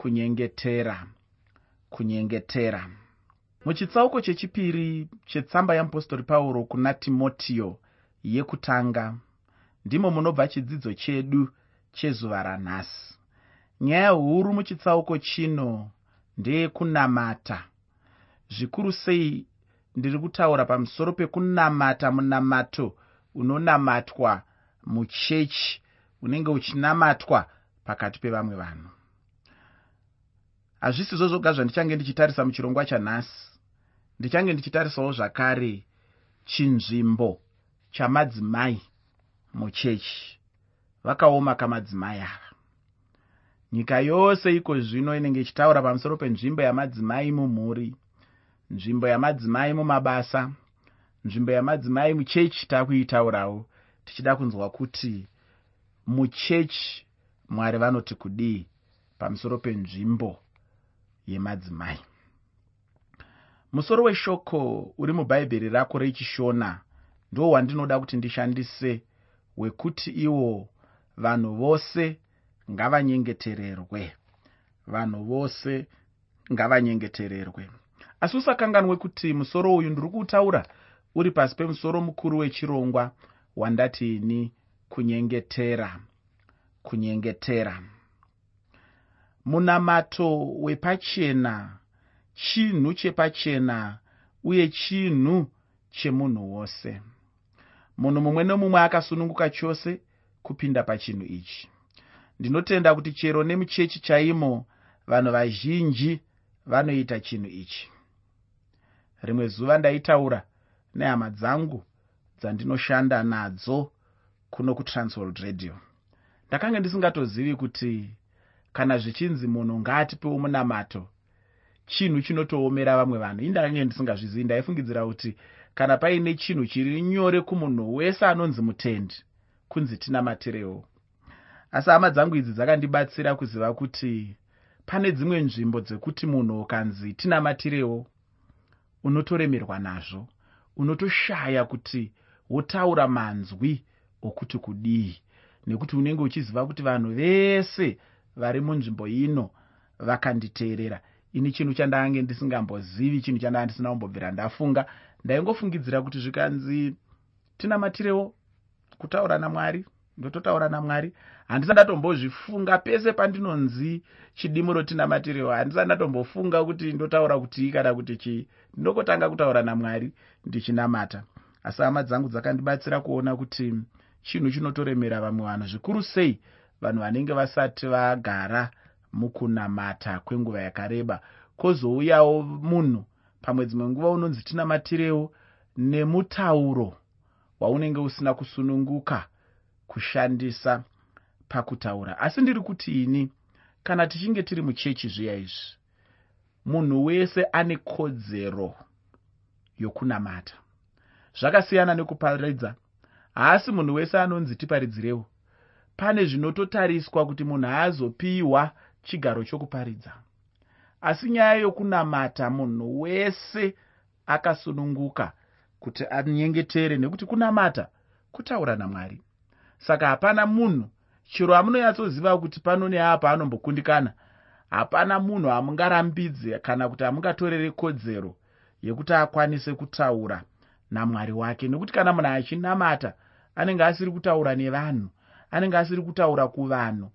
kunyengetera kunyengetera. Muchitsauko chechipiri chetsamba yeapostori pauro kuna timotiyo yekutanga ndimo munobva chidzidzo chedu chezuva ranhasi. Nyaya huru muchitsauko chino ndeyekunamata. Zvikuru sei ndiri kutaura pamusoro pekunamata munamato unonamatwa muchechi unenge uchinamatwa pakati pevamwe vanhu hazvisizvo zvoga zvandichange ndichitarisa muchirongwa chanhasi. Ndichange ndichitarisawo zvakare chinzvimbo chamadzimai muchechi. Vakaoma kamadzimai ava. Nyika yose iko zvino inenge ichitaura pamusoro penzvimbo yamadzimai mumhuri nzvimbo yamadzimai mumabasa nzvimbo yamadzimai muchechi takuitaurawo tichida kunzwa kuti muchechi mwari vanoti kudii pamusoro penzvimbo yemadzimai. Musoro weshoko uri mubhaibheri rako rechishona ndo wandinoda kuti ndishandise wekuti iwo vanhu vose ngavanyengetererwe. Vanhu vose ngavanyengetererwe. Asi usakanganwe kuti musoro uyu ndiri kuutaura uri pasi pemusoro mukuru wechirongwa wandati ini kunyengetera kunyengetera munamato wepachena chinhu chepachena uye chinhu chemunhu wose. Munhu mumwe nomumwe akasununguka chose kupinda pachinhu ichi. Ndinotenda kuti chero nemuchechi chaimo vanhu vazhinji vanoita chinhu ichi. Rimwe zuva ndaitaura nehama dzangu dzandinoshanda nadzo kuno kutransworld radio. Ndakanga ndisingatozivi kuti kana zvichinzi munhu ngaatipewo munamato chinhu chinotoomera vamwe vanhu. Ii ndakanga ndisingazvizivi ndaifungidzira kuti kana paine chinhu chiri nyore kumunhu wese anonzi mutendi kunzi tinamatirewo asi hama dzangu idzi dzakandibatsira kuziva kuti pane dzimwe nzvimbo dzekuti munhu ukanzi tinamatirewo unotoremerwa nazvo unotoshaya kuti wotaura manzwi okuti kudii nekuti unenge uchiziva kuti vanhu vese vari munzvimbo ino vakanditeerera. Ini chinhu chandange ndisingambozivi chinhu chandanga ndisina kumbobvira ndafunga. Ndaingofungidzira kuti zvikanzi tinamatirewo kutaura namwari ndototaura namwari. Handisa ndatombozvifunga pese pandinonzi chidimuro tinamatirewo handisa ndatombofunga kuti ndotaura kutii kana kuti chii. Ndinokotanga kutaura namwari ndichinamata. Asi hama dzangu dzakandibatsira kuona kuti chinhu chinotoremera vamwe vanhu zvikuru sei vanhu vanenge vasati vagara mukunamata kwenguva yakareba kwozouyawo munhu pamwe dzimwe nguva unonzi tinamatirewo nemutauro waunenge usina kusununguka kushandisa pakutaura. Asi ndiri kuti ini kana tichinge tiri muchechi zviya izvi munhu wese ane kodzero yokunamata. Zvakasiyana nekuparidza. Haasi munhu wese anonzi tiparidzirewo pane zvinototariswa kuti munhu aazopiwa chigaro chokuparidza. Asi nyaya yokunamata munhu wese akasununguka kuti anyengetere nekuti kunamata kutaura namwari. Saka hapana munhu chero amunonyatsoziva kuti pano neapa anombokundikana hapana munhu hamungarambidze kana kuti hamungatorere kodzero yekuti akwanise kutaura namwari wake. Nekuti kana munhu achinamata anenge asiri kutaura nevanhu anenge asiri kutaura kuvanhu.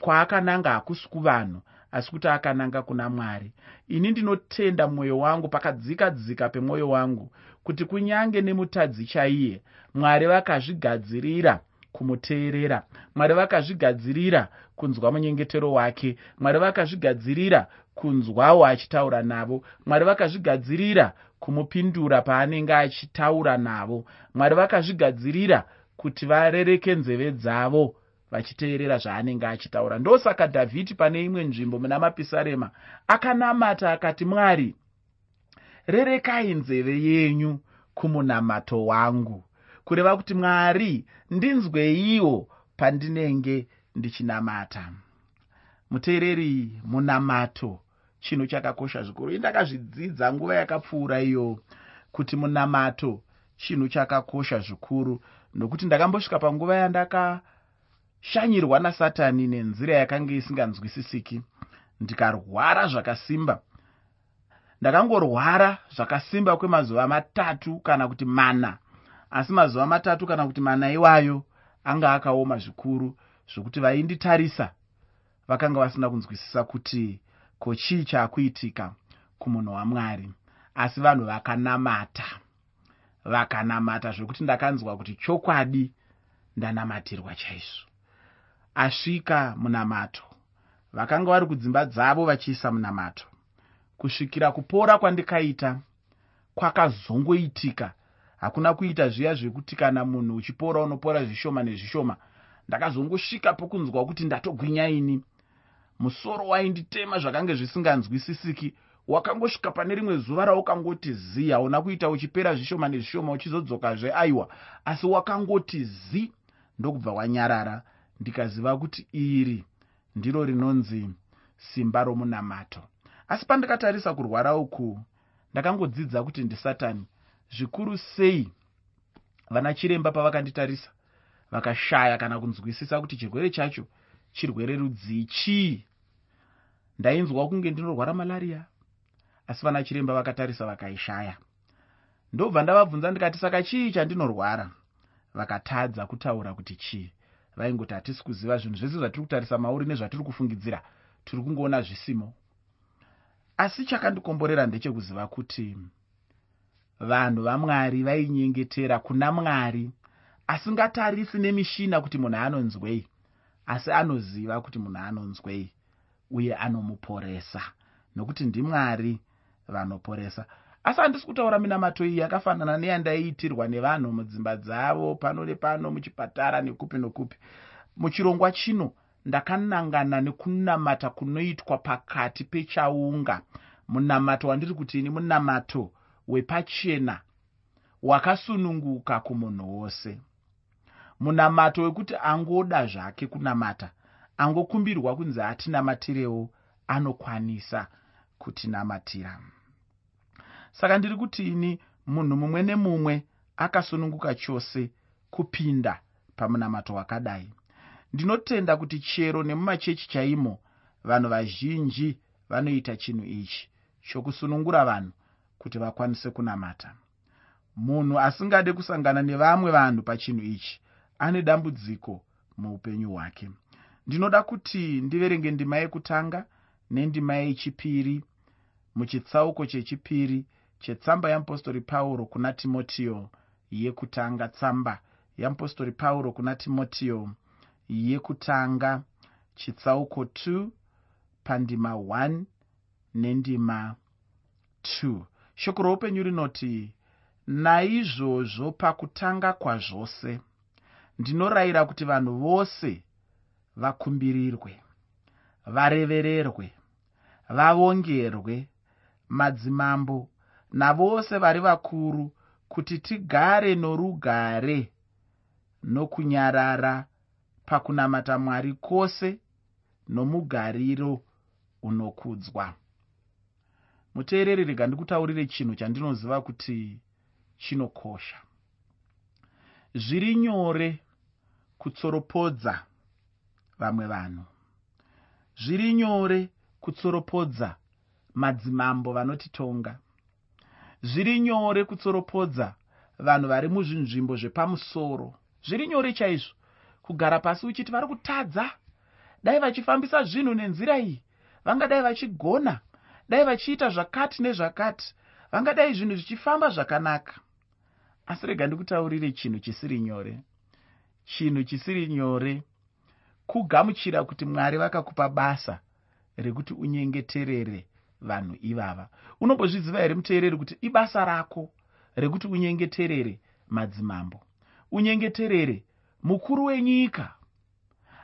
Kwaakananga hakusi kuvanhu asi kuti akananga kuna mwari. Ini ndinotenda mwoyo wangu pakadzika dzika pemwoyo wangu kuti kunyange nemutadzi chaiye mwari vakazvigadzirira kumuteerera. Mwari vakazvigadzirira kunzwa munyengetero wake. Mwari vakazvigadzirira kunzwawo achitaura navo. Mwari vakazvigadzirira kumupindura paanenge achitaura navo. Mwari vakazvigadzirira kuti varereke nzeve dzavo vachiteerera zvaanenge achitaura. Ndosaka dhavhidhi pane imwe nzvimbo muna mapisarema akanamata akati mwari rerekai nzeve yenyu kumunamato wangu kureva kuti mwari ndinzweiwo pandinenge ndichinamata. Muteereri munamato chinhu chakakosha zvikuru. Indakazvidzidza nguva yakapfuura iyo kuti munamato chinhu chakakosha zvikuru. Nokuti ndakambosvika panguva yandakashanyirwa nasatani nenzira yakanga isinganzwisisiki ndikarwara zvakasimba. Ndakangorwara zvakasimba kwemazuva matatu kana kuti mana. Asi mazuva matatu kana kuti mana iwayo anga akaoma zvikuru zvokuti vainditarisa vakanga vasina kunzwisisa kuti ko chii chaakuitika kumunhu wamwari. Asi vanhu vakanamata vakanamata zvokuti ndakanzwa kuti chokwadi ndanamatirwa chaizvo. Asvika munamato. Vakanga vari kudzimba dzavo vachiisa munamato. Kusvikira kupora kwandikaita kwakazongoitika. Hakuna kuita zviya zvekuti kana munhu uchipora unopora zvishoma nezvishoma ndakazongosvika pokunzwa kuti ndatogwinya ini. Musoro wainditema zvakange zvisinganzwisisiki wakangosvika pane rimwe zuva raukangoti zi hauna kuita uchipera zvishoma nezvishoma uchizodzokazve aiwa. Asi wakangoti zi ndokubva wanyarara ndikaziva kuti iri ndiro rinonzi simba romunamato. Asi pandakatarisa kurwara uku ndakangodzidza kuti ndisatani. Zvikuru sei vana chiremba pavakanditarisa? Vakashaya kana kunzwisisa kuti chirwere chacho chirwere rudzii chii? Ndainzwa kunge ndinorwara malariya asi vana chiremba vakatarisa vakaishaya. Ndobva ndavabvunza ndikati saka chii chandinorwara? Vakatadza kutaura kuti chii? Vaingoti hatisi kuziva zvinhu zvese zvatiri kutarisa mauri nezvatiri kufungidzira. Tiri kungoona zvisimo. Asi chakandikomborera ndechekuziva kuti vanhu vamwari vainyengetera kuna mwari asingatarisi nemishina kuti munhu anonzwei asi anoziva kuti munhu anonzwei uye anomuporesa. Nokuti ndimwari vanoporesa. Asi handisi kutaura minamato iyi yakafanana neyandaiitirwa nevanhu mudzimba dzavo pano nepano muchipatara nekupi nokupi. Muchirongwa chino ndakanangana nekunamata kunoitwa pakati pechaunga. Munamato wandiri kuti ini munamato wepachena wakasununguka kumunhu wose. Munamato wekuti angoda zvake kunamata angokumbirwa kunzi atinamatirewo anokwanisa kutinamatira saka ndiri kuti ini munhu mumwe nemumwe akasununguka chose kupinda pamunamato wakadai. Ndinotenda kuti chero nemumachechi chaimo vanhu vazhinji vanoita chinhu ichi chokusunungura vanhu kuti vakwanise kunamata. Munhu asingade kusangana nevamwe vanhu pachinhu ichi ane dambudziko muupenyu hwake. Ndinoda kuti ndiverenge ndima yekutanga nendima yechipiri muchitsauko chechipiri chetsamba yeapostori pauro kuna timotiyo yekutanga tsamba. Yeapostori pauro kuna timotiyo yekutanga chitsauko 2 pandima 1 nendima 2 shoko roupenyu rinoti naizvozvo pakutanga kwazvose ndinorayira kuti vanhu vose vakumbirirwe varevererwe vavongerwe madzimambo navose vari vakuru kuti tigare norugare nokunyarara pakunamata mwari kwose nomugariro unokudzwa. Muteereri rega ndikutaurire chinhu chandinoziva kuti chinokosha. Zviri nyore kutsoropodza vamwe vanhu. Zviri nyore kutsoropodza madzimambo vanotitonga zviri nyore kutsoropodza vanhu vari muzvinzvimbo zvepamusoro. Zviri nyore chaizvo. Kugara pasi uchiti vari kutadza dai vachifambisa zvinhu nenzira iyi vangadai vachigona dai vachiita zvakati nezvakati vangadai zvinhu zvichifamba zvakanaka. Asi rega ndikutaurire chinhu chisiri nyore. Chinhu chisiri nyore kugamuchira kuti mwari vakakupa basa rekuti unyengeterere vanhu ivava. Unombozviziva here muteereri kuti ibasa rako rekuti unyengeterere madzimambo? Unyengeterere mukuru wenyika.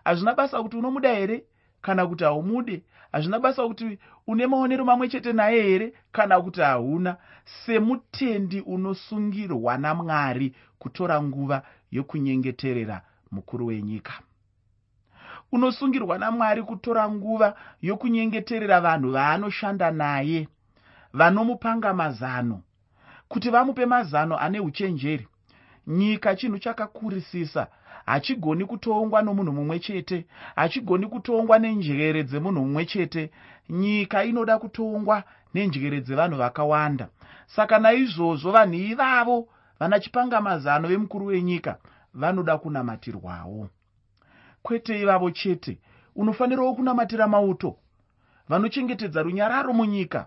Hazvina basa kuti unomuda here kana kuti haumude hazvina basa kuti une maonero mamwe chete naye here kana kuti hauna? Semutendi unosungirwa namwari kutora nguva yokunyengeterera mukuru wenyika unosungirwa namwari kutora nguva yokunyengeterera vanhu vaanoshanda naye vanomupanga mazano. Kuti vamupe mazano ane uchenjeri nyika chinhu chakakurisisa hachigoni kutongwa nomunhu mumwe chete hachigoni kutongwa nenjere dzemunhu mumwe chete. Nyika inoda kutongwa nenjere dzevanhu vakawanda. Saka naizvozvo vanhu ivavo vana chipangamazano vemukuru wenyika vanoda kunamatirwawo kwete ivavo chete unofanirawo kunamatira mauto. Vanochengetedza runyararo munyika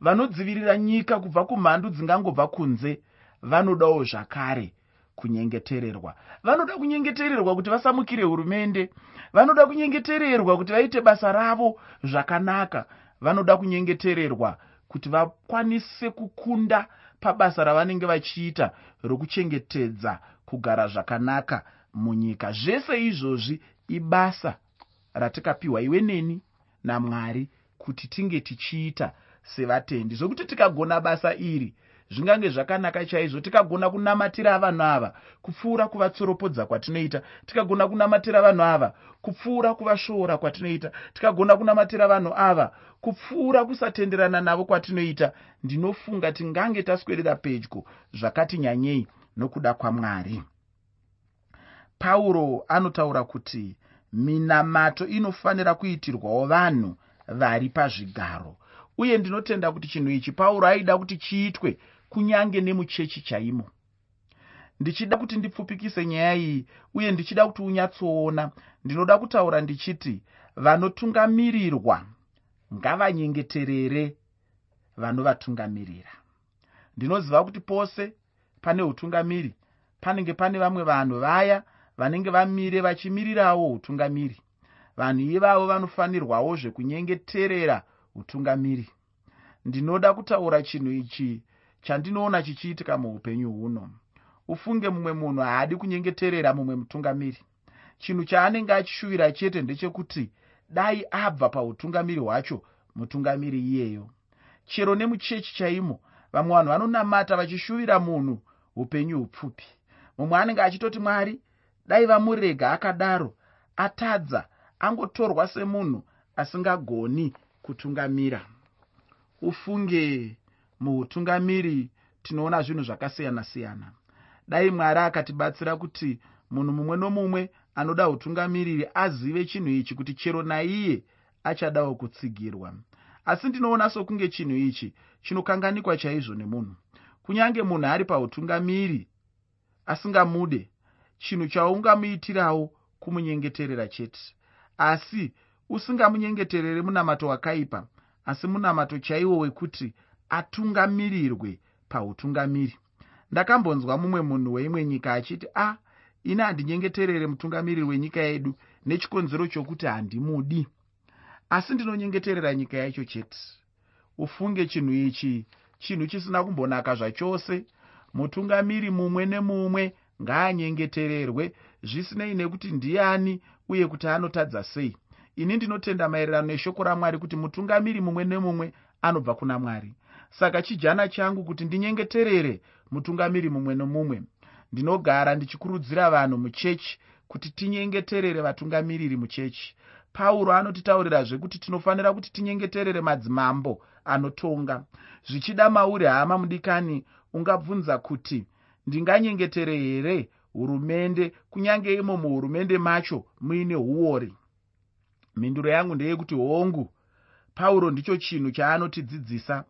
vanodzivirira nyika kubva kumhandu dzingangobva kunze vanodawo zvakare kunyengetererwa. Vanoda kunyengetererwa kuti vasamukire hurumende vanoda kunyengetererwa kuti vaite basa ravo zvakanaka vanoda kunyengetererwa kuti vakwanise kukunda pabasa ravanenge vachiita rokuchengetedza kugara zvakanaka munyika. Zvese izvozvi ibasa ratikapiwa iwe neni namwari kuti tinge tichiita sevatendi. Zvokuti tikagona basa iri zvingange zvakanaka chaizvo. Tikagona kunamatira vanhu ava kupfuura kuvatsoropodza kwatinoita. Tikagona kunamatira vanhu ava kupfuura kuvasvoora kwatinoita. Tikagona kunamatira vanhu ava kupfuura kusatenderana navo kwatinoita. Ndinofunga tingange taswedera pedyo zvakati nyanyei nokuda kwamwari pauro anotaura kuti minamato inofanira kuitirwawo vanhu vari pazvigaro. Uye ndinotenda kuti chinhu ichi pauro aida kuti chiitwe kunyange nemuchechi chaimo. Ndichida kuti ndipfupikise nyaya iyi uye ndichida kuti unyatsoona ndinoda kutaura ndichiti vanotungamirirwa ngavanyengeterere vanovatungamirira. Ndinoziva kuti pose pane utungamiri panenge pane vamwe vanhu vaya vanenge vamire vachimirirawo utungamiri. Vanhu ivavo vanofanirwawo zvekunyengeterera utungamiri. Ndinoda kutaura chinhu ichi chandinoona chichiitika muupenyu huno. Ufunge mumwe munhu haadi kunyengeterera mumwe mutungamiri. Chinhu chaanenge achishuvira chete ndechekuti dai abva pautungamiri hwacho mutungamiri iyeyo. Chero nemuchechi chaimo vamwe vanhu vanonamata vachishuvira munhu upenyu hupfupi. Mumwe anenge achitoti mwari dai vamurega akadaro atadza angotorwa semunhu asingagoni kutungamira. Ufunge muutungamiri tinoona zvinhu zvakasiyana-siyana. Dai mwari akatibatsira kuti munhu mumwe nomumwe anoda utungamiriri azive chinhu ichi kuti chero naiye achadawo kutsigirwa. Asi ndinoona sokunge chinhu ichi chinokanganikwa chaizvo nemunhu. Kunyange munhu ari pautungamiri asingamude chinhu chaungamuitirawo kumunyengeterera chete. Asi usingamunyengeterere munamato wakaipa asi munamato chaiwo wekuti atungamirirwe pautungamiri. Ndakambonzwa mumwe munhu weimwe nyika achiti a ah, ini handinyengeterere mutungamiriri wenyika yedu nechikonzero chokuti handimudi. Asi ndinonyengeterera nyika yacho chete. Ufunge chinhu ichi chinhu chisina kumbonaka zvachose. Mutungamiri mumwe nemumwe ngaanyengetererwe zvisinei nekuti ndiani uye kuti anotadza sei. Ini ndinotenda maererano neshoko ramwari kuti mutungamiri mumwe nemumwe anobva kuna mwari. Saka chijana changu kuti ndinyengeterere mutungamiri mumwe nomumwe. Ndinogara ndichikurudzira vanhu muchechi kuti tinyengeterere vatungamiriri muchechi. Pauro anotitaurirazve kuti tinofanira kuti tinyengeterere madzimambo anotonga. Zvichida mauri hama mudikani ungabvunza kuti ndinganyengetere here hurumende? Kunyange imo muhurumende macho muine uori mhinduro yangu ndeyekuti hongu pauro ndicho chinhu chaanotidzidzisa.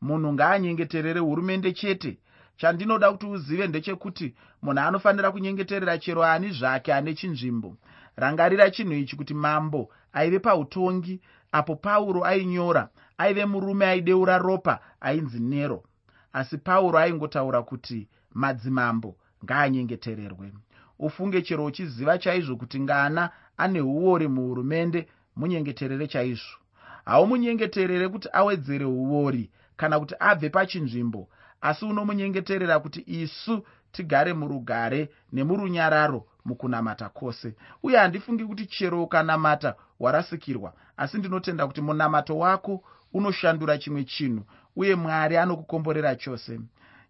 Munhu ngaanyengeterere hurumende chete. Chandinoda kuti uzive ndechekuti munhu anofanira kunyengeterera chero ani zvake ane chinzvimbo? Rangarira chinhu ichi kuti mambo aive pautongi apo pauro ainyora aive murume aideura ropa ainzi nero. Asi pauro aingotaura kuti madzimambo ngaanyengetererwe. Ufunge chero uchiziva chaizvo kuti ngana ane uori muhurumende munyengeterere chaizvo. Haumunyengeterere kuti awedzere uori kana kuti abve pachinzvimbo asi unomunyengeterera kuti isu tigare murugare nemurunyararo mukunamata kwose. Uye handifungi kuti chero ukanamata warasikirwa asi ndinotenda kuti munamato wako unoshandura chimwe chinhu uye mwari anokukomborera chose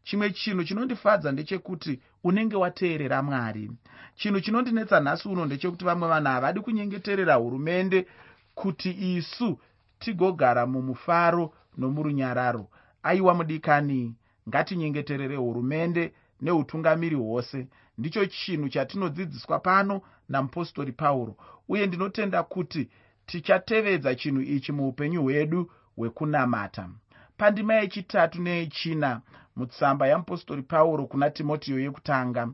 chimwe chinhu chinondifadza ndechekuti unenge wateerera mwari. Chinhu chinondinetsa nhasi uno ndechekuti vamwe vanhu havadi kunyengeterera hurumende kuti isu tigogara mumufaro nomurunyararo. Aiwa mudikani ngatinyengeterere hurumende neutungamiri hwose. Ndicho chinhu chatinodzidziswa pano namupostori pauro uye ndinotenda kuti tichatevedza chinhu ichi muupenyu hwedu hwekunamata pandima yechitatu neyechina mutsamba yamupostori pauro kuna timotiyo yekutanga.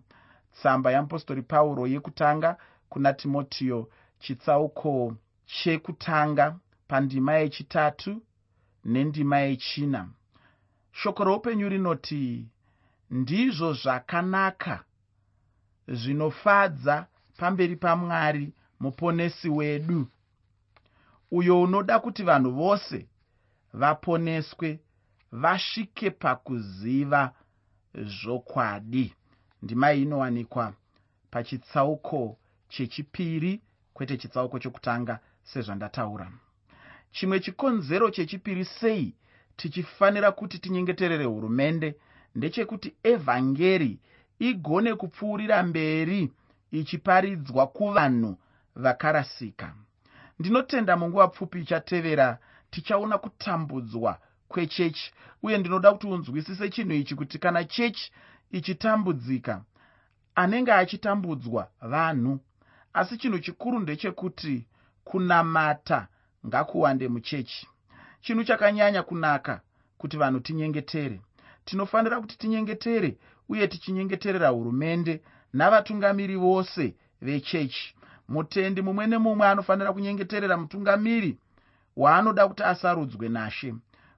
Tsamba yamupostori pauro yekutanga kuna timotiyo chitsauko chekutanga pandima yechitatu nendima yechina. Shoko roupenyu rinoti ndizvo zvakanaka zvinofadza pamberi pamwari muponesi wedu. Uyo unoda kuti vanhu vose vaponeswe vasvike pakuziva zvokwadi. Ndima iyi inowanikwa pachitsauko chechipiri kwete chitsauko chokutanga sezvandataura. Chimwe chikonzero chechipiri sei? Tichifanira kuti tinyengeterere hurumende. Ndechekuti evhangeri igone kupfuurira mberi ichiparidzwa kuvanhu vakarasika. Ndinotenda munguva pfupi ichatevera tichaona kutambudzwa kwechechi. Uye ndinoda kuti unzwisise chinhu ichi kuti kana chechi ichitambudzika anenge achitambudzwa vanhu asi chinhu chikuru ndechekuti kunamata ngakuwande muchechi. Chinhu chakanyanya kunaka kuti vanhu tinyengetere. Tinofanira kuti tinyengetere uye tichinyengeterera hurumende navatungamiri vose vechechi. Mutendi mumwe nemumwe anofanira kunyengeterera mutungamiri waanoda kuti asarudzwe nashe.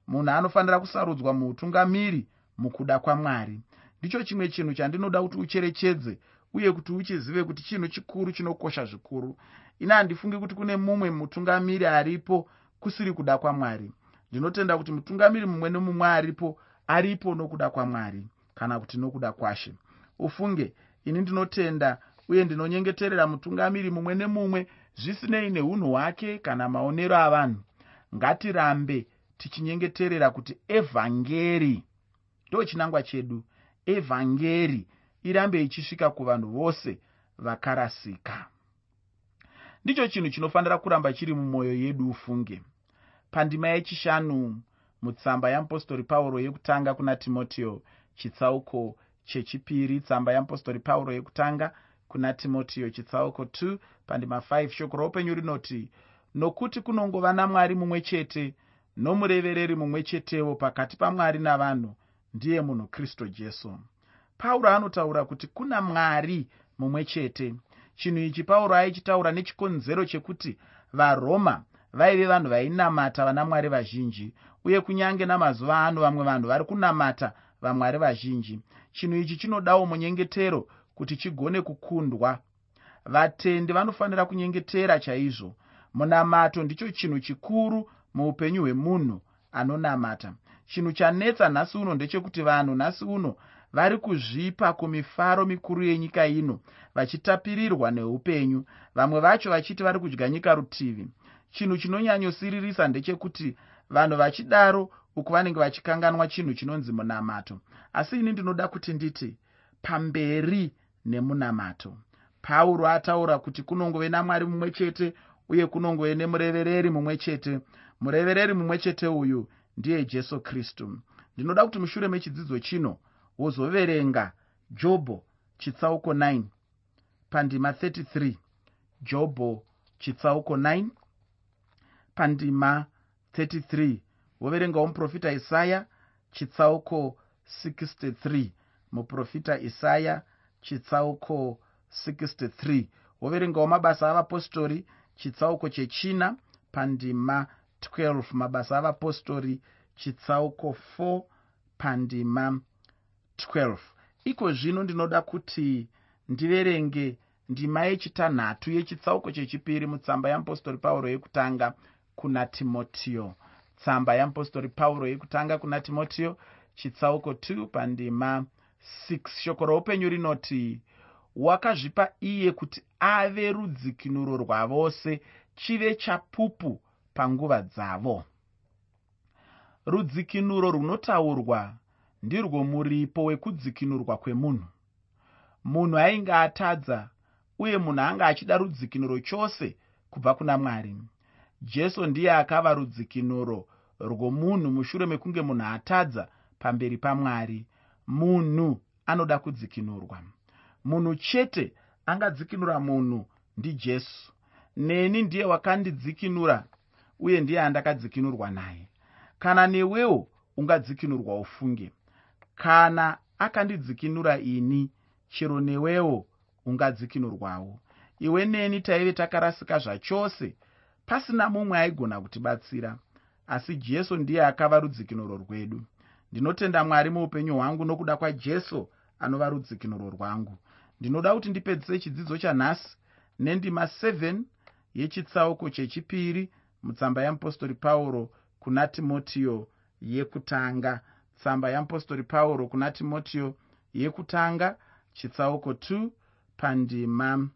Munhu anofanira kusarudzwa muutungamiri mukuda kwamwari. Ndicho chimwe chinhu chandinoda kuti ucherechedze uye kuti uchizive kuti chinhu chikuru chinokosha zvikuru. Ini handifungi kuti kune mumwe mutungamiri aripo kusiri kuda kwamwari. Ndinotenda kuti mutungamiri mumwe nemumwe aripo aripo nokuda kwamwari kana kuti nokuda kwashe. Ufunge ini ndinotenda uye ndinonyengeterera mutungamiri mumwe nemumwe zvisinei neunhu hwake kana maonero avanhu ngatirambe tichinyengeterera kuti evhangeri ndo chinangwa chedu evhangeri irambe ichisvika kuvanhu vose vakarasika. Ndicho chinhu chinofanira kuramba chiri mumwoyo yedu ufunge. Pandima yechishanu mutsamba yamupostori pauro yekutanga kuna timotiyo chitsauko chechipiri tsamba yamupostori pauro yekutanga kuna timotiyo chitsauko 2 pandima 5 shoko roupenyu rinoti nokuti kunongova namwari mumwe chete nomurevereri mumwe chetewo pakati pamwari navanhu ndiye munhu kristu jesu. Pauro anotaura kuti kuna mwari mumwe chete. Chinhu ichi pauro aichitaura nechikonzero chekuti varoma vaive vanhu vainamata vana mwari vazhinji uye kunyange namazuva ano vamwe vanhu vari kunamata vamwari vazhinji. Chinhu ichi chinodawo munyengetero kuti chigone kukundwa. Vatendi vanofanira kunyengetera chaizvo munamato ndicho chinhu chikuru muupenyu hwemunhu anonamata. Chinhu chanetsa nhasi uno ndechekuti vanhu nhasi uno vari kuzvipa kumifaro mikuru yenyika ino vachitapirirwa neupenyu. Vamwe vacho vachiti vari kudya nyika rutivi. Chinhu chinonyanyosiririsa ndechekuti vanhu vachidaro uku vanenge vachikanganwa chinhu chinonzi munamato. Asi ini ndinoda kuti nditi pamberi nemunamato. Pauro ataura kuti kunongove namwari mumwe chete uye kunongove nemurevereri mumwe chete. Murevereri mumwe chete uyu ndiye jesu kristu. Ndinoda kuti mushure mechidzidzo chino wozoverenga jobho chitsauko 9 pandima 33 jobho chitsauko 9 pandima 33 woverengawo muprofita isaya chitsauko 63 muprofita isaya chitsauko 63 woverengawo mabasa avapostori chitsauko chechina pandima 12 mabasa avapostori chitsauko 4 pandima 12 iko zvino ndinoda kuti ndiverenge ndima yechitanhatu yechitsauko chechipiri mutsamba yeapostori pauro yekutanga kuna timotiyo tsamba yeapostori pauro yekutanga kuna timotiyo chitsauko 2 pandima 6 shoko roupenyu rinoti wakazvipa iye kuti ave rudzikinuro rwavose chive chapupu panguva dzavo. Rudzikinuro runotaurwa ndirwo muripo wekudzikinurwa kwemunhu. Munhu ainge atadza uye munhu anga achida rudzikinuro chose kubva kuna mwari. Jesu ndiye akava rudzikinuro rwomunhu mushure mekunge munhu atadza pamberi pamwari munhu anoda kudzikinurwa munhu chete angadzikinura munhu ndijesu neni ndiye wakandidzikinura uye ndiye andakadzikinurwa naye. Kana newewo ungadzikinurwa ufunge. Kana akandidzikinura ini chero newewo ungadzikinurwawo. Iwe neni taive takarasika zvachose pasina mumwe aigona kutibatsira. Asi jesu ndiye akava rudzikinuro rwedu. Ndinotenda mwari muupenyu hwangu nokuda kwajesu anova rudzikinuro rwangu ndinoda kuti ndipedzise chidzidzo chanhasi nendima 7 yechitsauko chechipiri mutsamba yamupostori pauro kuna timotiyo yekutanga. Tsamba yamupostori pauro kuna timotiyo yekutanga chitsauko 2 pandima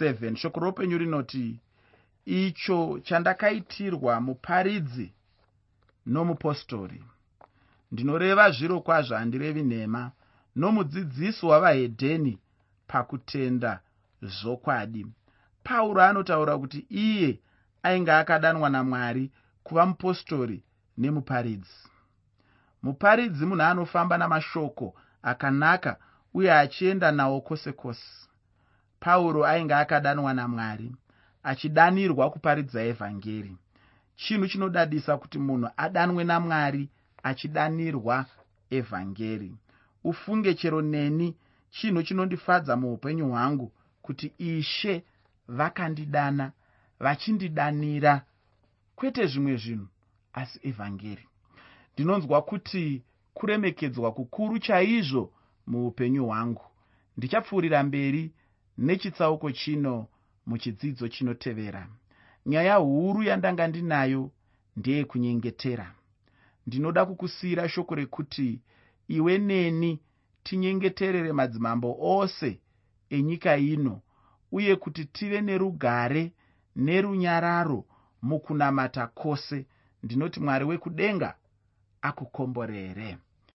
7 shoko roupenyu rinoti icho chandakaitirwa muparidzi nomupostori. Ndinoreva zviro kwazvo handirevi nhema nomudzidzisi wavahedheni pakutenda zvokwadi. Pauro anotaura kuti iye ainge akadanwa namwari kuva mupostori nemuparidzi. Muparidzi munhu anofamba namashoko akanaka uye achienda nawo kwose kwose. Pauro ainge akadanwa namwari achidanirwa kuparidza evhangeri. Chinhu chinodadisa kuti munhu adanwe namwari achidanirwa evhangeri ufunge chero neni chinhu chinondifadza muupenyu hwangu kuti ishe vakandidana vachindidanira kwete zvimwe zvinhu asi evhangeri. Ndinonzwa kuti kuremekedzwa kukuru chaizvo muupenyu hwangu. Ndichapfuurira mberi nechitsauko chino muchidzidzo chinotevera. Nyaya huru yandanga ndinayo ndeyekunyengetera. Ndinoda kukusiyira shoko rekuti iwe neni tinyengeterere madzimambo ose enyika ino uye kuti tive nerugare nerunyararo mukunamata kwose. Ndinoti mwari wekudenga akukomborere